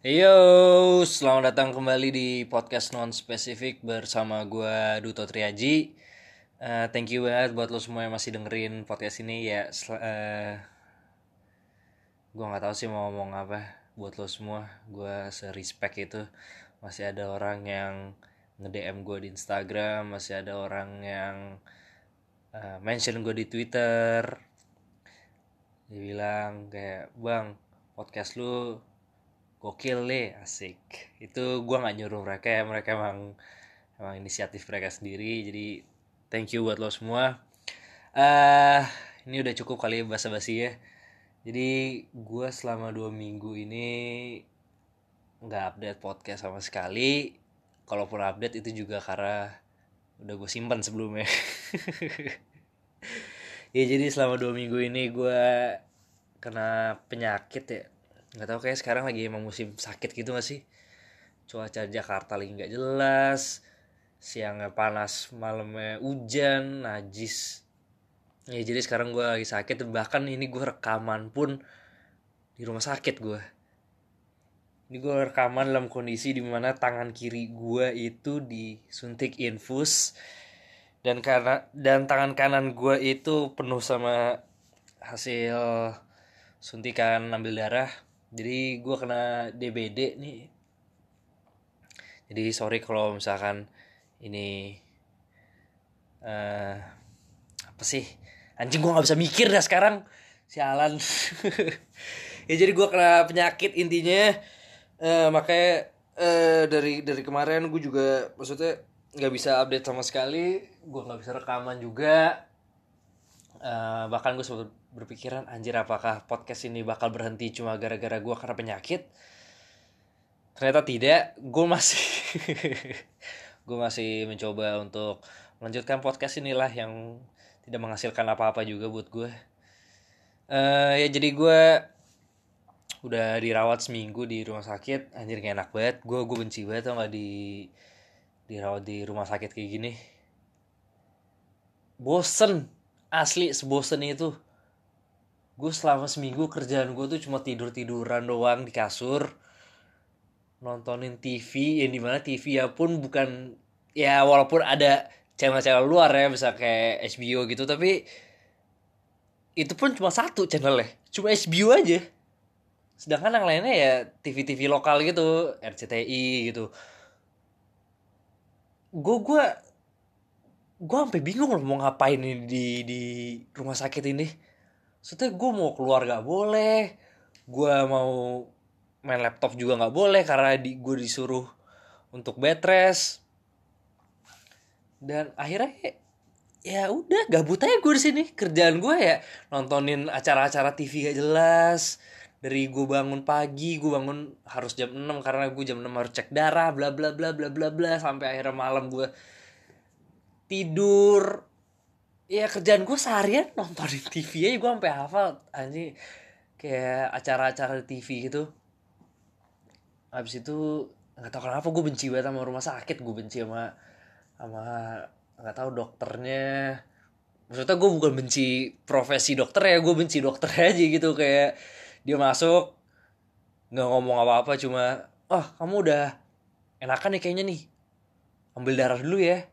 Yo, selamat datang kembali di podcast non spesifik bersama gue Duto Triaji. Uh, thank you banget buat lo semua yang masih dengerin podcast ini ya. Uh, gue nggak tahu sih mau ngomong apa buat lo semua. Gue serespect itu masih ada orang yang nge-DM gue di Instagram, masih ada orang yang uh, mention gue di Twitter. Dia bilang kayak bang podcast lu gokil deh asik. Itu gue nggak nyuruh mereka ya mereka emang emang inisiatif mereka sendiri. Jadi thank you buat lo semua. Uh, ini udah cukup kali basa basi ya. Jadi gue selama dua minggu ini nggak update podcast sama sekali. Kalaupun update itu juga karena udah gue simpan sebelumnya. Ya jadi selama dua minggu ini gue kena penyakit ya nggak tahu kayak sekarang lagi emang musim sakit gitu gak sih? Cuaca Jakarta lagi nggak jelas siangnya panas malamnya hujan najis. Ya jadi sekarang gue lagi sakit bahkan ini gue rekaman pun di rumah sakit gue ini gue rekaman dalam kondisi di mana tangan kiri gue itu disuntik infus dan karena dan tangan kanan gue itu penuh sama hasil suntikan ambil darah jadi gue kena DBD nih. Jadi sorry kalau misalkan ini uh, apa sih? Anjing gue nggak bisa mikir dah sekarang. Sialan ya jadi gue kena penyakit intinya. Uh, makanya uh, dari dari kemarin gue juga maksudnya nggak bisa update sama sekali. Gue nggak bisa rekaman juga uh, bahkan gue sempat berpikiran anjir apakah podcast ini bakal berhenti cuma gara-gara gue karena penyakit? Ternyata tidak. Gue masih gue masih mencoba untuk melanjutkan podcast inilah yang tidak menghasilkan apa-apa juga buat gue uh, ya jadi gue udah dirawat seminggu di rumah sakit. Anjir gak enak banget. Gue gue benci banget tau gak di dirawat di rumah sakit kayak gini. Bosen asli sebosen itu. Gue selama seminggu kerjaan gue tuh cuma tidur tiduran doang di kasur. Nontonin TV yang di mana TV ya pun bukan ya walaupun ada channel-channel luar ya bisa kayak HBO gitu tapi itu pun cuma satu channel ya cuma HBO aja. Sedangkan yang lainnya ya TV-TV lokal gitu RCTI gitu. Gue gue gue sampai bingung loh mau ngapain ini di di rumah sakit ini. Soalnya gue mau keluar gak boleh gue mau main laptop juga nggak boleh karena di, gue disuruh untuk bed rest. Dan akhirnya ya udah gabut aja gue di sini. Kerjaan gue ya nontonin acara-acara TV gak jelas. Dari gue bangun pagi gue bangun harus jam 6 karena gue jam 6 harus cek darah bla bla bla bla bla bla sampai akhirnya malam gue tidur. Ya kerjaan gue seharian nontonin TV aja gue sampai hafal anjing. Kayak acara-acara TV gitu. Habis itu nggak tahu kenapa gue benci banget sama rumah sakit gue benci sama sama nggak tahu dokternya. Maksudnya gue bukan benci profesi dokter ya gue benci dokter aja gitu kayak dia masuk nggak ngomong apa-apa cuma oh kamu udah enakan nih kayaknya nih. Ambil darah dulu ya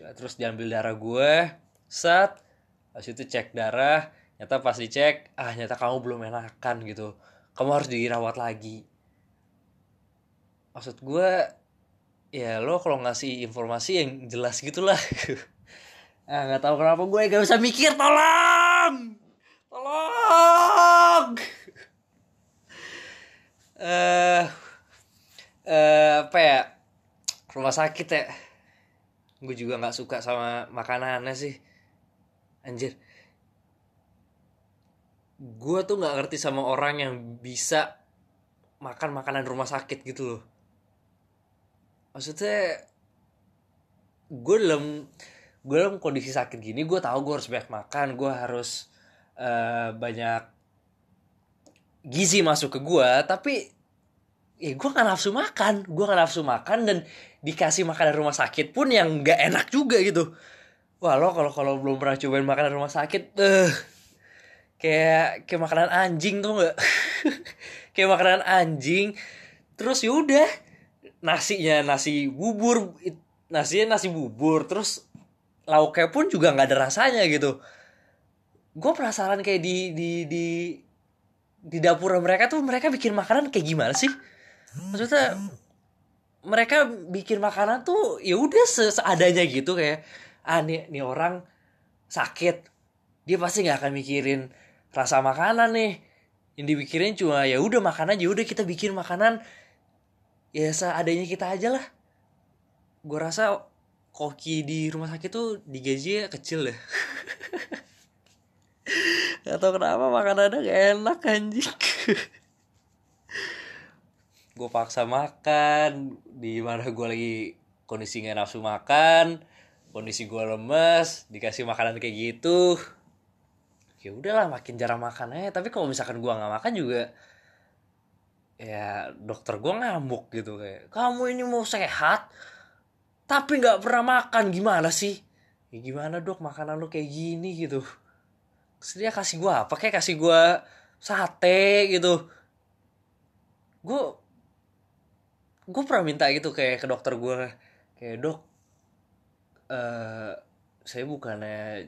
terus diambil darah gue set. Habis itu cek darah nyata pas dicek ah nyata kamu belum enakan gitu. Kamu harus dirawat lagi. Maksud gue ya lo kalau ngasih informasi yang jelas gitulah. Ah nggak tahu kenapa gue gak bisa mikir tolong! Tolong! Eh uh, uh, apa ya? Rumah sakit ya gue juga nggak suka sama makanannya sih. Anjir. Gue tuh nggak ngerti sama orang yang bisa makan makanan rumah sakit gitu loh. Maksudnya gue dalam gue dalam kondisi sakit gini gue tahu gue harus banyak makan gue harus uh, banyak gizi masuk ke gue tapi ya gue gak nafsu makan. Gue gak nafsu makan dan dikasih makanan rumah sakit pun yang gak enak juga gitu. Wah lo kalau kalau belum pernah cobain makanan rumah sakit eh uh, kayak kayak makanan anjing tuh nggak? Kayak makanan anjing. Terus yaudah nasinya nasi bubur nasinya nasi bubur. Terus lauknya pun juga nggak ada rasanya gitu. Gue penasaran kayak di di di di dapur mereka tuh mereka bikin makanan kayak gimana sih maksudnya mereka bikin makanan tuh ya udah seadanya gitu kayak ah nih, nih orang sakit. Dia pasti nggak akan mikirin rasa makanan nih. Yang dipikirin cuma ya udah makan aja udah kita bikin makanan. Ya seadanya kita aja lah. Gue rasa koki di rumah sakit tuh digaji kecil deh. Gak tau kenapa makanannya gak enak anjing Gue paksa makan di mana gue lagi kondisi gak nafsu makan Kondisi gue lemes Dikasih makanan kayak gitu. Ya udahlah makin jarang makan aja. Tapi kalau misalkan gue nggak makan juga ya dokter gue ngamuk gitu kayak kamu ini mau sehat tapi nggak pernah makan. Gimana sih? Ya gimana dok? Makanan lo kayak gini gitu. Terus kasih gue apa? Kayak kasih gue sate gitu. Gue gue pernah minta gitu kayak ke dokter gue kayak dok uh, saya bukannya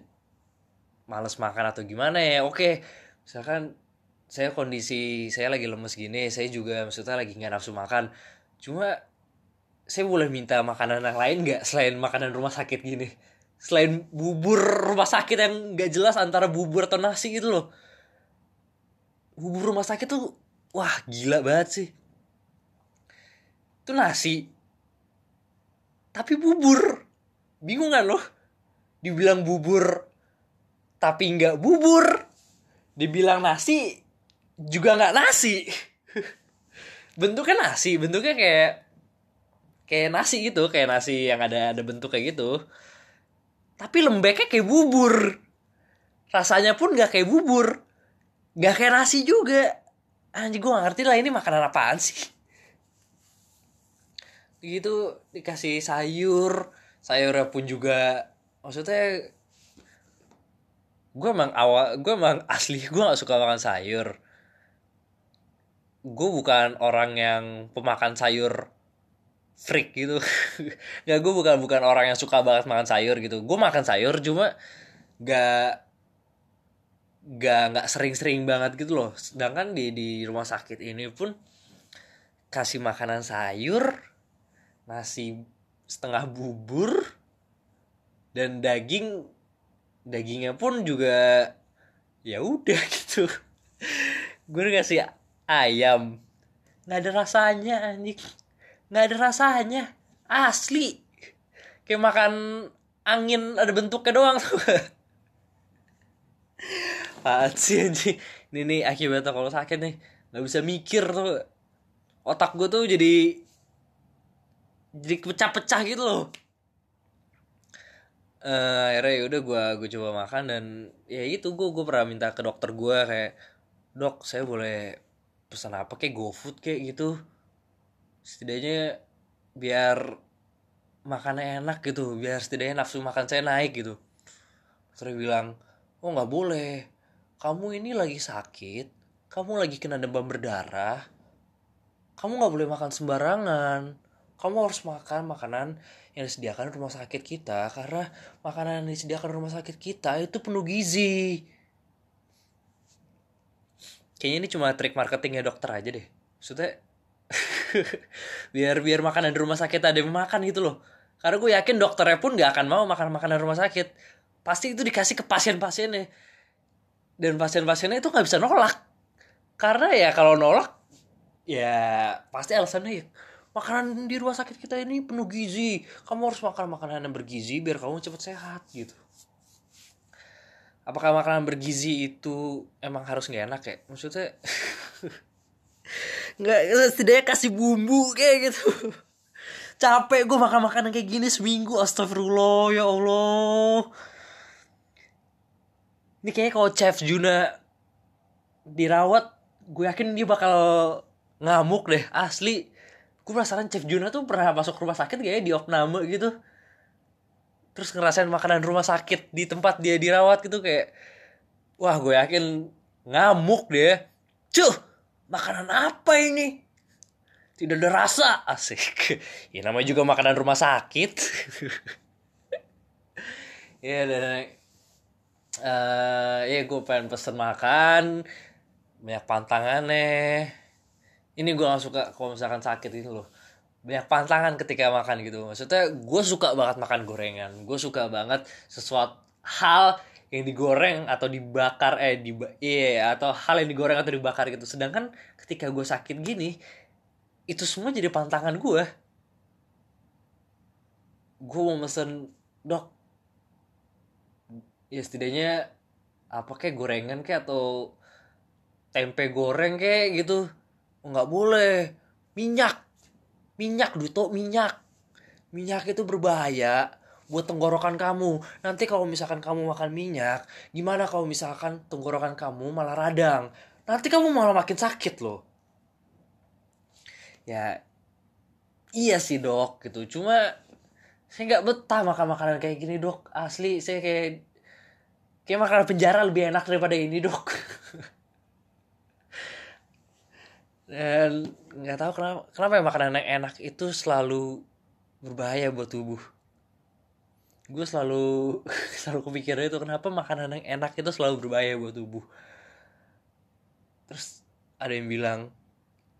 males makan atau gimana ya? Oke misalkan saya kondisi saya lagi lemes gini saya juga maksudnya lagi nggak nafsu makan. Cuma saya boleh minta makanan yang lain nggak selain makanan rumah sakit gini? Selain bubur rumah sakit yang nggak jelas antara bubur atau nasi gitu loh. Bubur rumah sakit tuh wah gila banget sih itu nasi. Tapi bubur. Bingung kan loh dibilang bubur tapi nggak bubur. Dibilang nasi juga nggak nasi. Bentuknya nasi bentuknya kayak kayak nasi gitu kayak nasi yang ada ada bentuk kayak gitu. Tapi lembeknya kayak bubur. Rasanya pun nggak kayak bubur. Nggak kayak nasi juga. Anjir gue ngerti lah ini makanan apaan sih gitu dikasih sayur sayurnya pun juga maksudnya gue emang awal gue emang asli gue gak suka makan sayur. Gue bukan orang yang pemakan sayur freak gitu. Nggak gue bukan bukan orang yang suka banget makan sayur gitu. Gue makan sayur cuma gak gak nggak sering-sering banget gitu loh. Sedangkan di di rumah sakit ini pun kasih makanan sayur nasi setengah bubur dan daging dagingnya pun juga ya udah gitu. Gue kasih ayam. Nggak ada rasanya anjing. Nggak ada rasanya. Asli. Kayak makan angin ada bentuknya doang tuh sih anjing? Ini nih akibatnya kalau sakit nih. Nggak bisa mikir tuh Otak gue tuh jadi Jadi pecah-pecah gitu loh. Uh, akhirnya ya udah gue gue coba makan dan ya itu gue gue pernah minta ke dokter gue kayak dok saya boleh pesan apa kayak GoFood kayak gitu. Setidaknya biar makannya enak gitu biar setidaknya nafsu makan saya naik gitu. Dokter bilang oh nggak boleh. Kamu ini lagi sakit kamu lagi kena demam berdarah kamu nggak boleh makan sembarangan kamu harus makan makanan yang disediakan rumah sakit kita karena makanan yang disediakan rumah sakit kita itu penuh gizi. Kayaknya ini cuma trik marketingnya dokter aja deh. Maksudnya biar biar makanan di rumah sakit ada yang makan gitu loh. Karena gue yakin dokternya pun gak akan mau makan makanan rumah sakit. Pasti itu dikasih ke pasien-pasiennya. Dan pasien-pasiennya itu nggak bisa nolak. Karena ya kalau nolak, ya pasti alasannya ya makanan di rumah sakit kita ini penuh gizi. Kamu harus makan makanan yang bergizi biar kamu cepat sehat gitu. Apakah makanan bergizi itu emang harus nggak enak ya maksudnya? Nggak setidaknya kasih bumbu kayak gitu. Capek gue makan makanan kayak gini seminggu astagfirullah ya allah. Ini kayak kalau chef Juna dirawat gue yakin dia bakal ngamuk deh asli gue penasaran Chef Juna tuh pernah masuk rumah sakit gak ya? Di opname gitu. Terus ngerasain makanan rumah sakit di tempat dia dirawat gitu kayak wah gue yakin ngamuk deh. Cuh makanan apa ini? Tidak ada rasa. Asik. Ya namanya juga makanan rumah sakit. Ya dan uh, ya gue pengen pesen makan. Banyak pantangan nih ini gue gak suka kalau misalkan sakit gitu loh. Banyak pantangan ketika makan gitu. Maksudnya gue suka banget makan gorengan. Gue suka banget sesuatu hal yang digoreng atau dibakar eh di iya atau hal yang digoreng atau dibakar gitu. Sedangkan ketika gue sakit gini itu semua jadi pantangan gue gue mau mesen dok ya setidaknya apa kayak gorengan kayak atau tempe goreng kayak gitu nggak boleh. Minyak. Minyak duto minyak. Minyak itu berbahaya buat tenggorokan kamu. Nanti kalau misalkan kamu makan minyak gimana kalau misalkan tenggorokan kamu malah radang? Nanti kamu malah makin sakit loh. Ya iya sih dok gitu. Cuma saya nggak betah makan makanan kayak gini dok. Asli saya kayak kayak makanan penjara lebih enak daripada ini dok nggak tahu kenapa kenapa ya makanan yang enak itu selalu berbahaya buat tubuh. Gue selalu selalu kepikiran itu kenapa makanan yang enak itu selalu berbahaya buat tubuh. Terus ada yang bilang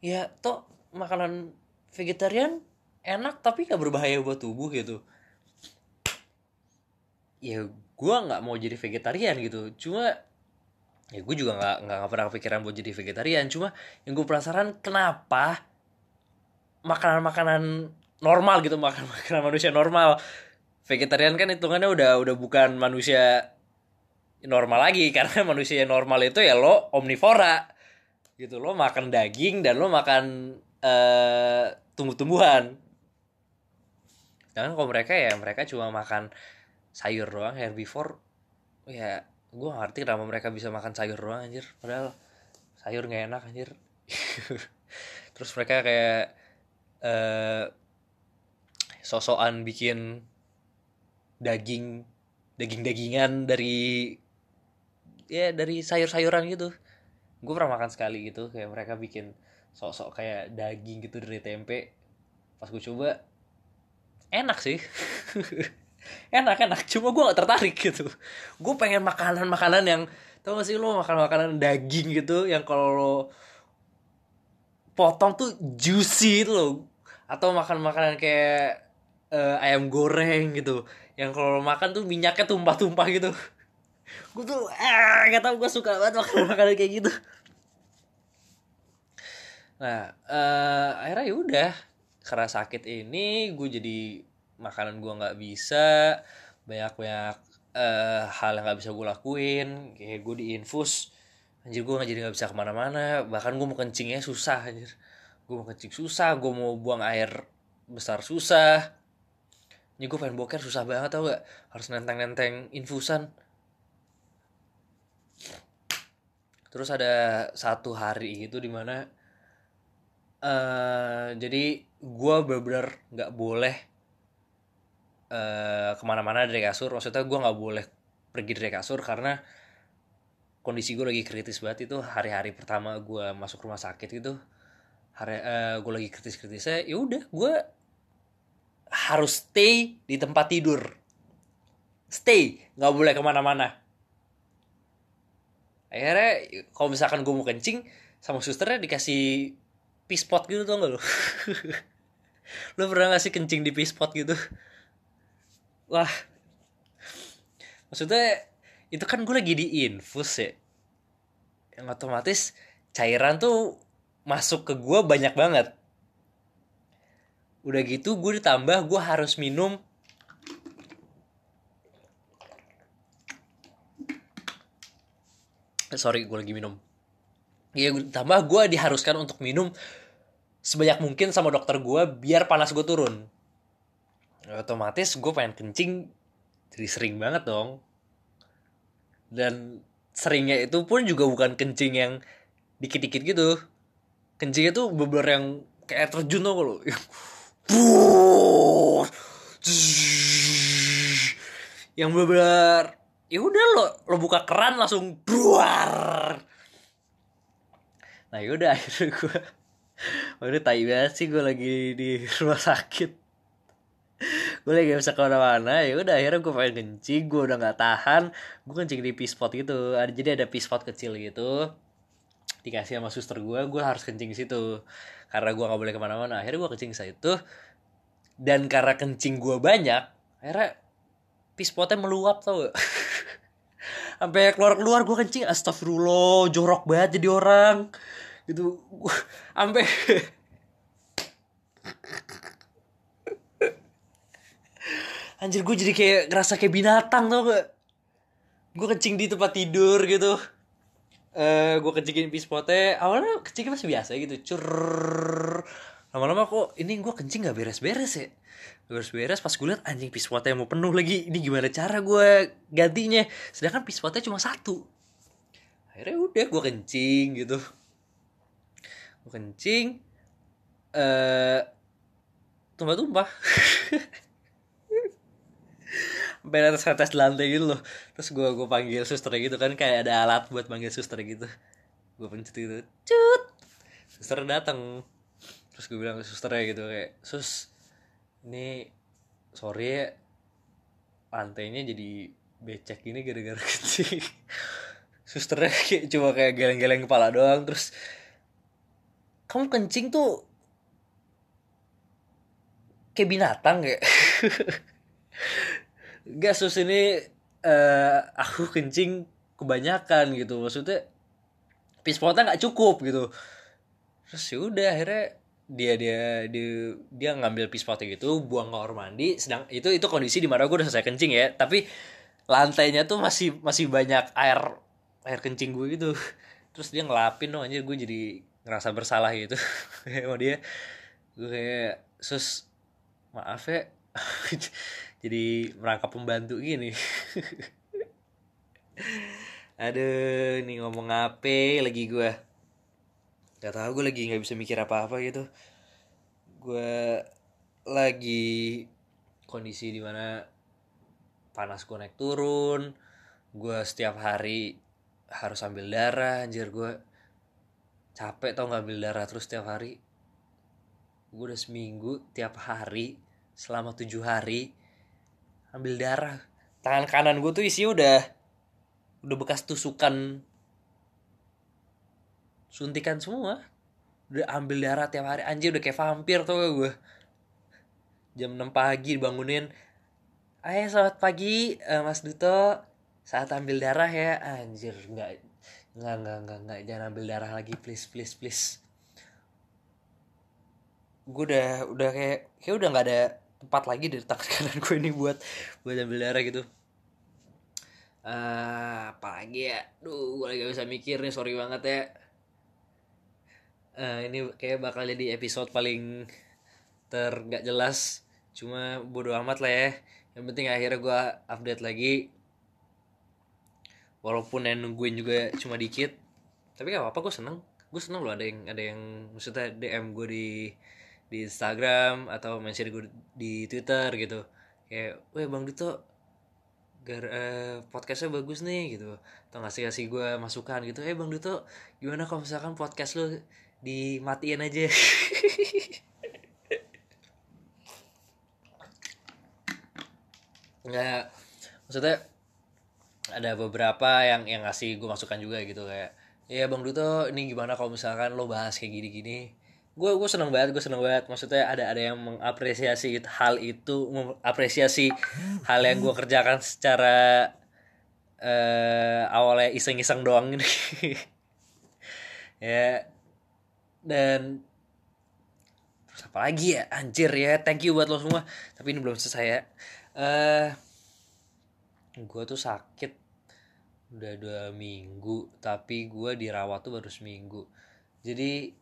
ya toh makanan vegetarian enak tapi gak berbahaya buat tubuh gitu. Ya gue nggak mau jadi vegetarian gitu. Cuma ya gue juga nggak nggak pernah kepikiran buat jadi vegetarian. Cuma yang gue penasaran kenapa makanan-makanan normal gitu makan makanan manusia normal? Vegetarian kan hitungannya udah udah bukan manusia normal lagi karena manusia normal itu ya lo omnivora gitu. Lo makan daging dan lo makan uh, tumbuh-tumbuhan. Jangan kalau mereka ya mereka cuma makan sayur doang herbivore ya gue ngerti kenapa mereka bisa makan sayur doang anjir. Padahal sayur nggak enak anjir. Terus mereka kayak uh, sosokan bikin daging daging dagingan dari ya dari sayur-sayuran gitu. Gue pernah makan sekali gitu kayak mereka bikin sok-sok kayak daging gitu dari tempe. Pas gue coba enak sih enak enak. Cuma gue gak tertarik gitu. Gue pengen makanan makanan yang tau gak sih lo makan makanan daging gitu yang kalau lo potong tuh juicy itu atau makan makanan kayak uh, ayam goreng gitu. Yang kalau makan tuh minyaknya tumpah-tumpah gitu. Gue tuh eh gak tau gue suka banget makanan makanan kayak gitu. Nah uh, akhirnya ya udah. Karena sakit ini gue jadi makanan gue nggak bisa banyak banyak uh, hal yang nggak bisa gue lakuin kayak gue di infus anjir gue nggak jadi nggak bisa ke mana-mana bahkan gue mau kencingnya susah anjir. Gue mau kencing susah gue mau buang air besar susah. Ini gue pengen boker susah banget tau gak harus nenteng-nenteng infusan. Terus ada satu hari itu di mana uh, jadi gue bener-bener nggak boleh uh, ke mana-mana dari kasur. Maksudnya gue nggak boleh pergi dari kasur karena kondisi gue lagi kritis banget itu. Hari-hari pertama gue masuk rumah sakit gitu hari uh, gue lagi kritis-kritisnya ya udah gue harus stay di tempat tidur. Stay nggak boleh ke mana-mana. Akhirnya kalau misalkan gue mau kencing sama susternya dikasih pispot gitu tau gak lo lo pernah gak sih kencing di pispot gitu wah. Maksudnya itu kan gue lagi di infus ya. Yang otomatis cairan tuh masuk ke gue banyak banget. Udah gitu gue ditambah gue harus minum sorry gue lagi minum. Ya tambah gue diharuskan untuk minum sebanyak mungkin sama dokter gue biar panas gue turun otomatis gue pengen kencing jadi sering banget dong. Dan seringnya itu pun juga bukan kencing yang dikit-dikit gitu. Kencingnya tuh beber yang kayak terjun tuh kalau yang beber ya udah lo lo buka keran langsung duar nah yaudah akhirnya gue ini tai banget sih gue lagi di rumah sakit gue lagi bisa ke mana-mana. Ya udah akhirnya gue pengen kencing gue udah nggak tahan. Gue kencing di pispot gitu. Ada jadi ada pispot kecil gitu. Dikasih sama suster gue gue harus kencing di situ. Karena gue nggak boleh ke mana-mana. Akhirnya gue kencing saat itu dan karena kencing gue banyak akhirnya pispotnya meluap tau gak sampai keluar keluar gue kencing. Astagfirullah jorok banget jadi orang. Gitu. Sampai anjir gue jadi kayak ngerasa kayak binatang tau gak gue kencing di tempat tidur gitu. Eh gue kencingin pispotnya awalnya kencingnya masih biasa gitu cur lama-lama kok ini gue kencing gak beres-beres ya beres-beres pas gue liat anjing pispotnya mau penuh lagi ini gimana cara gue gantinya sedangkan pispotnya cuma satu akhirnya udah gue kencing gitu gue kencing eh tumpah-tumpah sampai atas atas lantai gitu loh. Terus gue gue panggil suster gitu kan kayak ada alat buat panggil suster gitu. Gue pencet gitu cut! Suster datang terus gue bilang ke susternya gitu kayak sus ini sorry ya lantainya jadi becek ini gara-gara kencing susternya kayak cuma kayak geleng-geleng kepala doang. Terus kamu kencing tuh kayak binatang kayak Gak sus ini uh, aku kencing kebanyakan gitu. Maksudnya pispotnya nggak cukup gitu. Terus ya udah akhirnya dia dia dia dia ngambil pispotnya gitu buang ke kamar mandi sedang itu itu kondisi di mana gue udah selesai kencing ya. Tapi lantainya tuh masih masih banyak air air kencing gue gitu. Terus dia ngelapin dong anjir gue jadi ngerasa bersalah gitu. Sama dia. Gue kayak sus maaf ya jadi merangkap pembantu gini. Aduh ini ngomong apa lagi gue gak tau gue lagi nggak bisa mikir apa apa gitu. Gue lagi kondisi di mana panas gue naik turun. Gue setiap hari harus ambil darah anjir. Gue capek tau nggak ambil darah terus setiap hari? Gue udah seminggu tiap hari selama tujuh hari ambil darah. Tangan kanan gue tuh isi udah udah bekas tusukan. Suntikan semua. Udah ambil darah tiap hari. Anjir udah kayak vampir tuh gue jam 6 pagi dibangunin. Ayo selamat pagi uh, mas Duto. Saat ambil darah ya anjir nggak nggak nggak nggak nggak jangan ambil darah lagi please please please. Gue udah udah kayak kayak udah nggak ada tempat lagi dari tangan kanan gue ini buat buat ambil darah gitu. Uh, apa lagi ya? Duh gue lagi gak bisa mikir nih sorry banget ya. Uh, ini kayak bakal jadi episode paling ter gak jelas. Cuma bodo amat lah ya. Yang penting akhirnya gue update lagi. Walaupun yang nungguin juga cuma dikit. Tapi gak apa-apa gue seneng. Gue seneng loh ada yang ada yang maksudnya DM gue di di Instagram atau mention gue di Twitter gitu. Kayak weh bang Duto gar uh, podcastnya bagus nih gitu. Atau ngasih kasih gue masukan gitu eh bang Duto gimana kalau misalkan podcast lo dimatiin aja? Nggak maksudnya ada beberapa yang yang ngasih gue masukan juga gitu kayak ya bang Duto ini gimana kalau misalkan lo bahas kayak gini-gini gue gue seneng banget gue seneng banget. Maksudnya ada ada yang mengapresiasi hal itu mengapresiasi hal yang gue kerjakan secara uh, awalnya iseng-iseng doang ini. Ya. Dan terus apa lagi ya? Anjir ya thank you buat lo semua. Tapi ini belum selesai ya. Uh, gue tuh sakit udah dua minggu tapi gue dirawat tuh baru seminggu. Jadi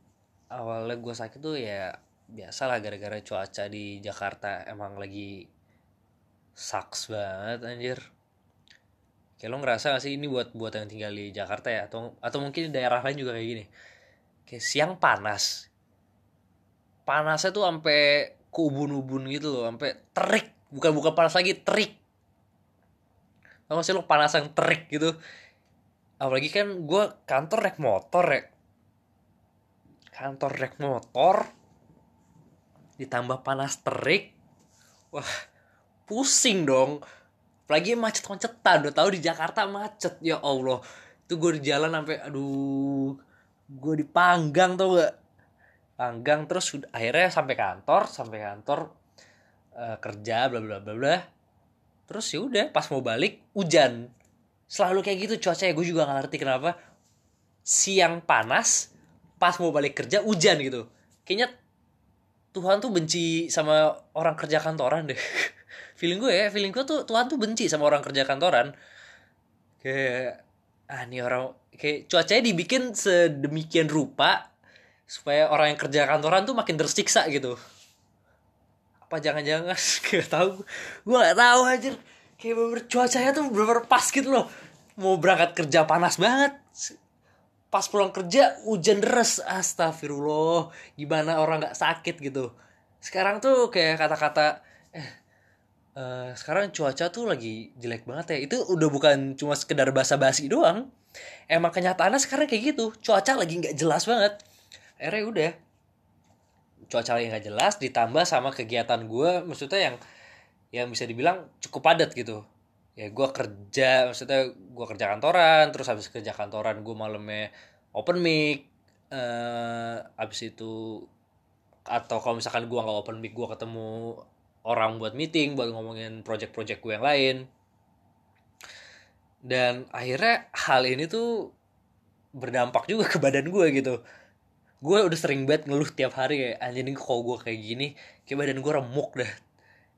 awalnya gue sakit tuh ya biasa lah gara-gara cuaca di Jakarta emang lagi sucks banget anjir. Kayak lo ngerasa gak sih ini buat buat yang tinggal di Jakarta ya? Atau atau mungkin daerah lain juga kayak gini. Kayak siang panas. Panasnya tuh sampai ke ubun-ubun gitu loh sampai terik. Bukan bukan panas lagi terik. Tau gak sih lo panas yang terik gitu? Apalagi kan gue kantor naik motor ya kantor rek motor. Ditambah panas terik. Wah pusing dong. Apalagi macet-macetan udah tahu di Jakarta macet. Ya Allah itu gue di jalan sampai aduh gue dipanggang tau gak panggang terus akhirnya sampai kantor sampai kantor uh, kerja bla bla bla bla. Terus ya udah pas mau balik hujan. Selalu kayak gitu cuaca ya gue juga gak ngerti kenapa. Siang panas pas mau balik kerja hujan gitu. Kayaknya Tuhan tuh benci sama orang kerja kantoran deh. Feeling gue ya feeling gue tuh Tuhan tuh benci sama orang kerja kantoran. Kayak ah nih orang kayak cuacanya dibikin sedemikian rupa supaya orang yang kerja kantoran tuh makin tersiksa gitu. Apa jangan-jangan? Gak tahu. Gue gak tahu aja kayak bener cuacanya tuh bener pas gitu loh. Mau berangkat kerja panas banget pas pulang kerja hujan deras. Astagfirullah gimana orang nggak sakit gitu. Sekarang tuh kayak kata-kata eh uh, sekarang cuaca tuh lagi jelek banget ya. Itu udah bukan cuma sekedar basa-basi doang. Emang kenyataannya sekarang kayak gitu. Cuaca lagi nggak jelas banget. Akhirnya udah. Cuaca lagi nggak jelas ditambah sama kegiatan gue maksudnya yang yang bisa dibilang cukup padat gitu ya gue kerja maksudnya gue kerja kantoran terus habis kerja kantoran gue malamnya open mic uh, habis itu atau kalau misalkan gue nggak open mic gue ketemu orang buat meeting buat ngomongin project-project gue yang lain. Dan akhirnya hal ini tuh berdampak juga ke badan gue gitu. Gue udah sering banget ngeluh tiap hari kayak anjing kok gue kayak gini? Kayak badan gue remuk dah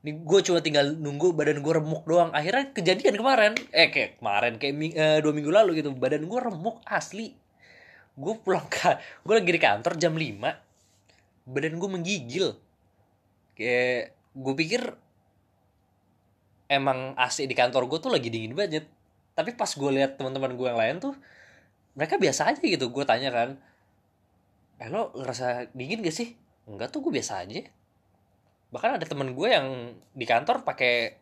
ini gue cuma tinggal nunggu badan gue remuk doang. Akhirnya kejadian kemarin. Eh kayak kemarin kayak uh, dua minggu lalu gitu. Badan gue remuk asli. Gue pulang ke gue lagi di kantor jam 5 badan gue menggigil. Kayak gue pikir emang AC di kantor gue tuh lagi dingin banget. Tapi pas gue lihat teman-teman gue yang lain tuh mereka biasa aja gitu. Gue tanya kan eh lo ngerasa dingin gak sih? Enggak tuh gue biasa aja bahkan ada temen gue yang di kantor pakai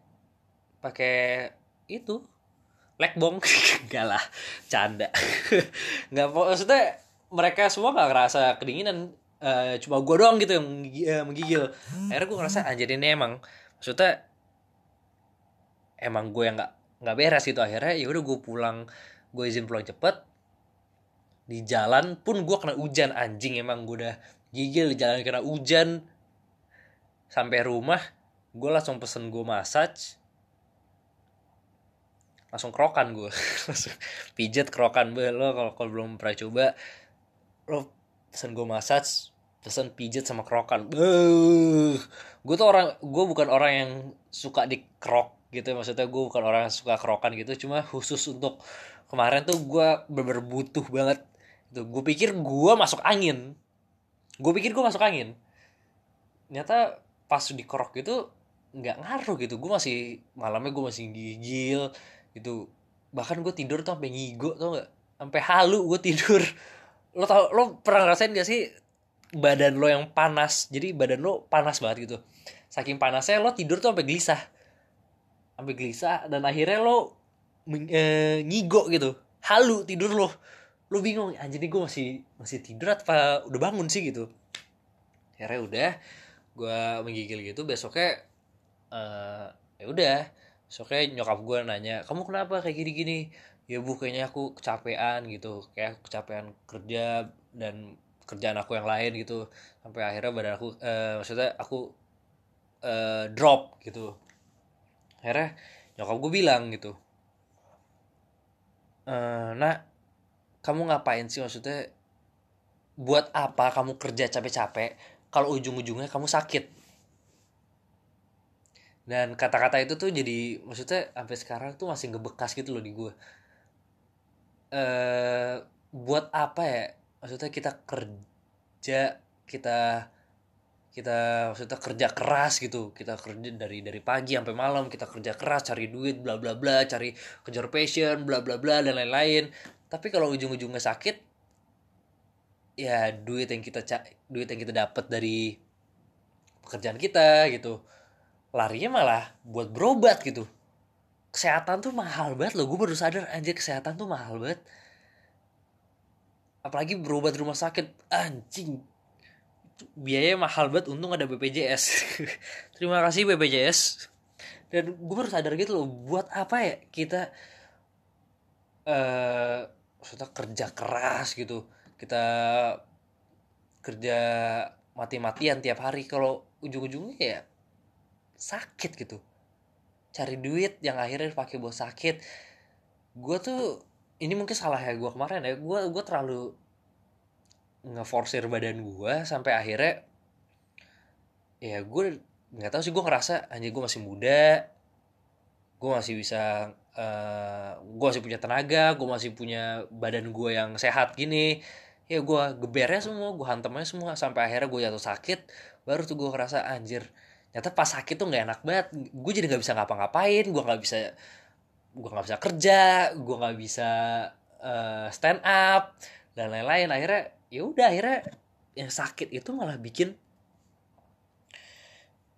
pakai itu lekbong enggak lah canda. Nggak maksudnya mereka semua nggak ngerasa kedinginan. Uh, cuma gue doang gitu yang uh, menggigil. Akhirnya gue ngerasa anjir ini emang maksudnya emang gue yang nggak nggak beres gitu. Akhirnya ya udah gue pulang gue izin pulang cepet. Di jalan pun gue kena hujan anjing emang gue udah gigil di jalan kena hujan sampai rumah gue langsung pesen gue massage. Langsung kerokan gue langsung pijet kerokan. Gue lo kalau kalau belum pernah coba lo pesen gue massage pesen pijet sama kerokan. Beuh. gue tuh orang gue bukan orang yang suka di krok gitu maksudnya gue bukan orang yang suka kerokan gitu. Cuma khusus untuk kemarin tuh gue bener, butuh banget. Itu gue pikir gue masuk angin. Gue pikir gue masuk angin. Ternyata pas dikerok gitu nggak ngaruh gitu. Gue masih malamnya gue masih gigil gitu. Bahkan gue tidur tuh sampai ngigo tau nggak? Sampai halu gue tidur. Lo tau lo pernah ngerasain gak sih badan lo yang panas? Jadi badan lo panas banget gitu. Saking panasnya lo tidur tuh sampai gelisah. Sampai gelisah dan akhirnya lo e, ngigo gitu. Halu tidur lo. Lo bingung anjir nih gue masih masih tidur apa udah bangun sih gitu. Akhirnya udah gue menggigil gitu besoknya uh, ya udah. Besoknya nyokap gue nanya kamu kenapa kayak gini gini ya bu kayaknya aku kecapean gitu. Kayak kecapean kerja dan kerjaan aku yang lain gitu. Sampai akhirnya badan aku uh, maksudnya aku uh, drop gitu. Akhirnya nyokap gue bilang gitu uh, nak kamu ngapain sih maksudnya? Buat apa kamu kerja capek-capek kalau ujung-ujungnya kamu sakit. Dan kata-kata itu tuh jadi maksudnya sampai sekarang tuh masih ngebekas gitu loh di gue eh buat apa ya? Maksudnya kita kerja kita kita maksudnya kerja keras gitu. Kita kerja dari dari pagi sampai malam kita kerja keras cari duit bla bla bla cari kejar passion bla bla bla dan lain-lain. Tapi kalau ujung-ujungnya sakit ya duit yang kita duit yang kita dapat dari pekerjaan kita gitu. Larinya malah buat berobat gitu. Kesehatan tuh mahal banget loh. Gue baru sadar anjir kesehatan tuh mahal banget. Apalagi berobat rumah sakit anjing. Biaya mahal banget untung ada BPJS terima kasih BPJS dan gue baru sadar gitu loh buat apa ya kita eh uh, kerja keras gitu. Kita kerja mati-matian tiap hari kalau ujung-ujungnya ya sakit gitu. Cari duit yang akhirnya dipakai buat sakit. Gue tuh ini mungkin salah ya gue kemarin ya gue gue terlalu ngeforsir badan gue sampai akhirnya ya gue nggak tahu sih gue ngerasa anjir gue masih muda gue masih bisa uh, eh, gue masih punya tenaga gue masih punya badan gue yang sehat gini ya gue gebernya semua gue hantamnya semua sampai akhirnya gue jatuh sakit baru tuh gue ngerasa anjir ternyata pas sakit tuh nggak enak banget gue jadi nggak bisa ngapa-ngapain gue nggak bisa gue nggak bisa kerja gue nggak bisa uh, stand up dan lain-lain. Akhirnya ya udah akhirnya yang sakit itu malah bikin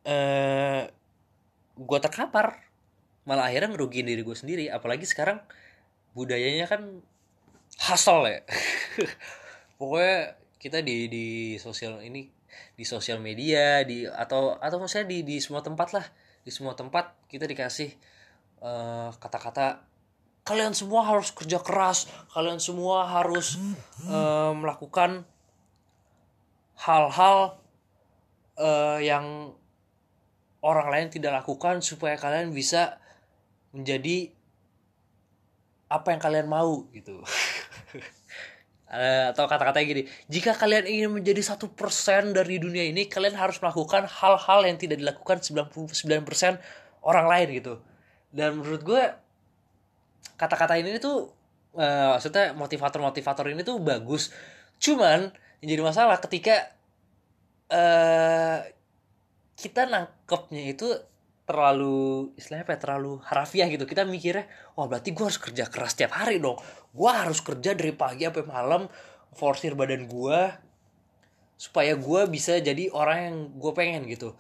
uh, eh, gue terkapar. Malah akhirnya ngerugiin diri gue sendiri apalagi sekarang budayanya kan hustle ya pokoknya kita di di sosial ini di sosial media di atau atau maksudnya di di semua tempat lah. Di semua tempat kita dikasih eh, kata-kata uh, kalian semua harus kerja keras. Kalian semua harus uh, melakukan hal-hal uh, yang orang lain tidak lakukan supaya kalian bisa menjadi apa yang kalian mau gitu uh, atau kata-katanya gini jika kalian ingin menjadi satu persen dari dunia ini kalian harus melakukan hal-hal yang tidak dilakukan 99% orang lain gitu. Dan menurut gue kata-kata ini tuh uh, maksudnya motivator-motivator ini tuh bagus. Cuman yang jadi masalah ketika uh, kita nangkepnya itu terlalu istilahnya apa ya, terlalu harafiah gitu. Kita mikirnya wah berarti gue harus kerja keras tiap hari dong gue harus kerja dari pagi sampai malam forsir badan gue supaya gue bisa jadi orang yang gue pengen gitu.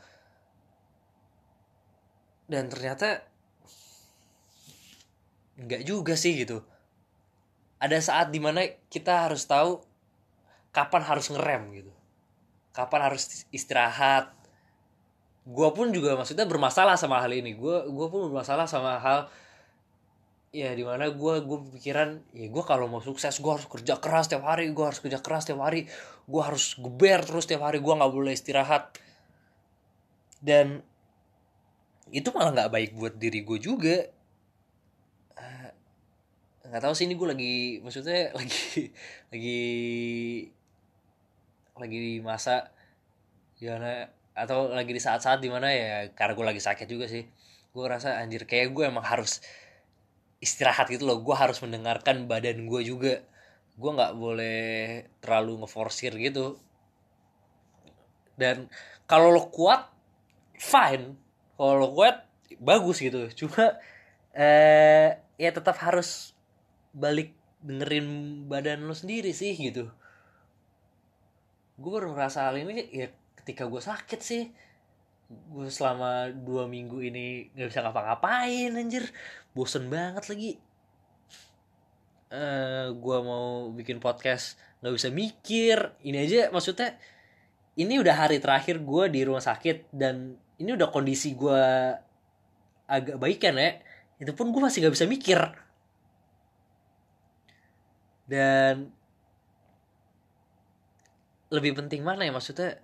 Dan ternyata nggak juga sih gitu. Ada saat di mana kita harus tahu kapan harus ngerem gitu. Kapan harus istirahat. Gue pun juga maksudnya bermasalah sama hal ini. Gue gue pun bermasalah sama hal ya di mana gue gue pikiran ya gue kalau mau sukses gue harus kerja keras tiap hari gue harus kerja keras tiap hari. Gue harus geber terus tiap hari gue nggak boleh istirahat. Dan itu malah nggak baik buat diri gue juga. Nggak tahu sih ini gue lagi maksudnya lagi lagi lagi di masa gimana atau lagi di saat-saat di mana ya karena gue lagi sakit juga sih. Gue rasa anjir kayak gue emang harus istirahat gitu loh. Gue harus mendengarkan badan gue juga. Gue nggak boleh terlalu ngeforsir gitu. Dan kalau lo kuat fine. Kalau lo kuat bagus gitu. Cuma eh ya tetap harus balik dengerin badan lo sendiri sih gitu. Gue baru ngerasa hal ini ya ketika gue sakit sih. Gue selama dua minggu ini nggak bisa ngapa-ngapain anjir bosen banget lagi. Uh, eh, gue mau bikin podcast nggak bisa mikir. Ini aja maksudnya ini udah hari terakhir gue di rumah sakit dan ini udah kondisi gue agak baik kan ya itu pun gue masih nggak bisa mikir. Dan lebih penting mana ya maksudnya?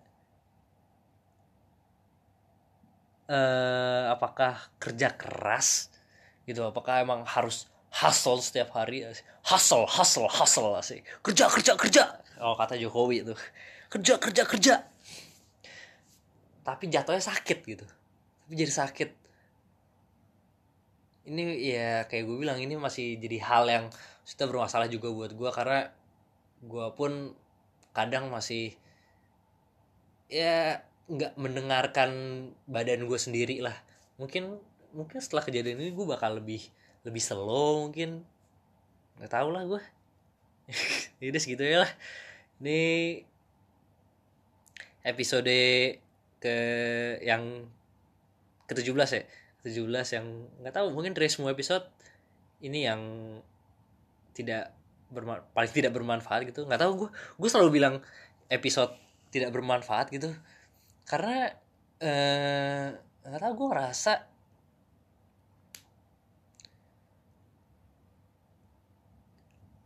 Uh, apakah kerja keras gitu apakah emang harus hustle setiap hari? Hustle hustle hustle sih kerja kerja kerja! Oh kata Jokowi itu. Kerja kerja kerja! Tapi jatuhnya sakit gitu. Tapi jadi sakit. Ini ya kayak gue bilang ini masih jadi hal yang sudah bermasalah juga buat gue karena gue pun kadang masih ya nggak mendengarkan badan gue sendiri lah. Mungkin mungkin setelah kejadian ini gue bakal lebih lebih slow mungkin. Nggak tahu lah gue ini segitu ya lah. Ini episode ke yang ke 17 ya? 17 yang nggak tahu mungkin dari semua episode ini yang tidak berma- paling tidak bermanfaat gitu. Nggak tahu gue gue selalu bilang episode tidak bermanfaat gitu. Karena eh nggak tahu gue ngerasa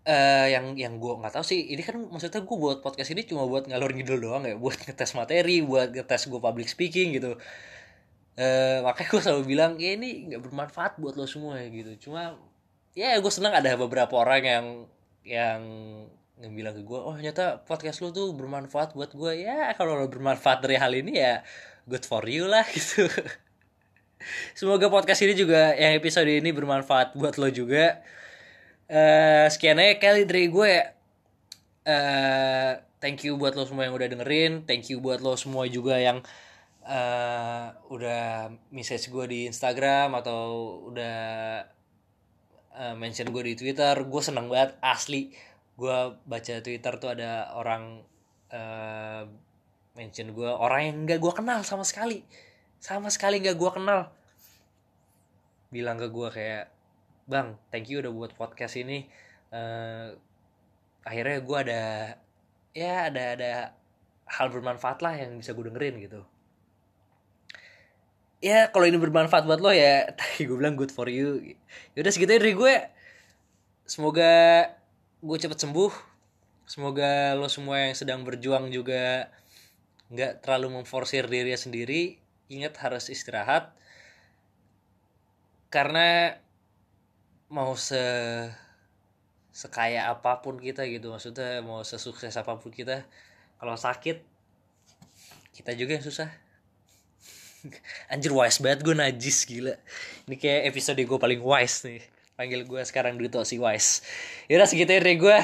eh yang yang gue nggak tahu sih. Ini kan maksudnya gue buat podcast ini cuma buat ngalur ngidul doang ya. Buat ngetes materi buat ngetes gue public speaking gitu. Eh makanya gue selalu bilang ya ini nggak bermanfaat buat lo semua ya gitu. Cuma ya gue senang ada beberapa orang yang yang yang bilang ke gue oh ternyata podcast lo tuh bermanfaat buat gue ya kalau lo bermanfaat dari hal ini ya good for you lah gitu. Semoga podcast ini juga yang episode ini bermanfaat buat lo juga eh sekian aja kali dari gue. Ya thank you buat lo semua yang udah dengerin. Thank you buat lo semua juga yang eh udah message gue di Instagram atau udah eh, mention gue di Twitter. Gue seneng banget asli. Gue baca Twitter tuh ada orang eh mention gue. Orang yang nggak gue kenal sama sekali. Sama sekali nggak gue kenal. Bilang ke gue kayak bang thank you udah buat podcast ini. Eh akhirnya gue ada ya ada ada hal bermanfaat lah yang bisa gue dengerin gitu. Ya kalau ini bermanfaat buat lo ya tadi gue bilang good for you. Yaudah segitu dari gue. Semoga gue cepet sembuh. Semoga lo semua yang sedang berjuang juga nggak terlalu memforsir diri sendiri. Ingat harus istirahat. Karena mau se sekaya apa pun kita gitu. Maksudnya mau sesukses apa pun kita kalau sakit kita juga yang susah. Anjir wise banget gue najis gila. Ini kayak episode gue paling wise nih. Panggil gue sekarang Duto si wise. Yaudah segitu ya dari gue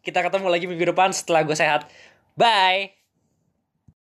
kita ketemu lagi minggu depan setelah gue sehat. Bye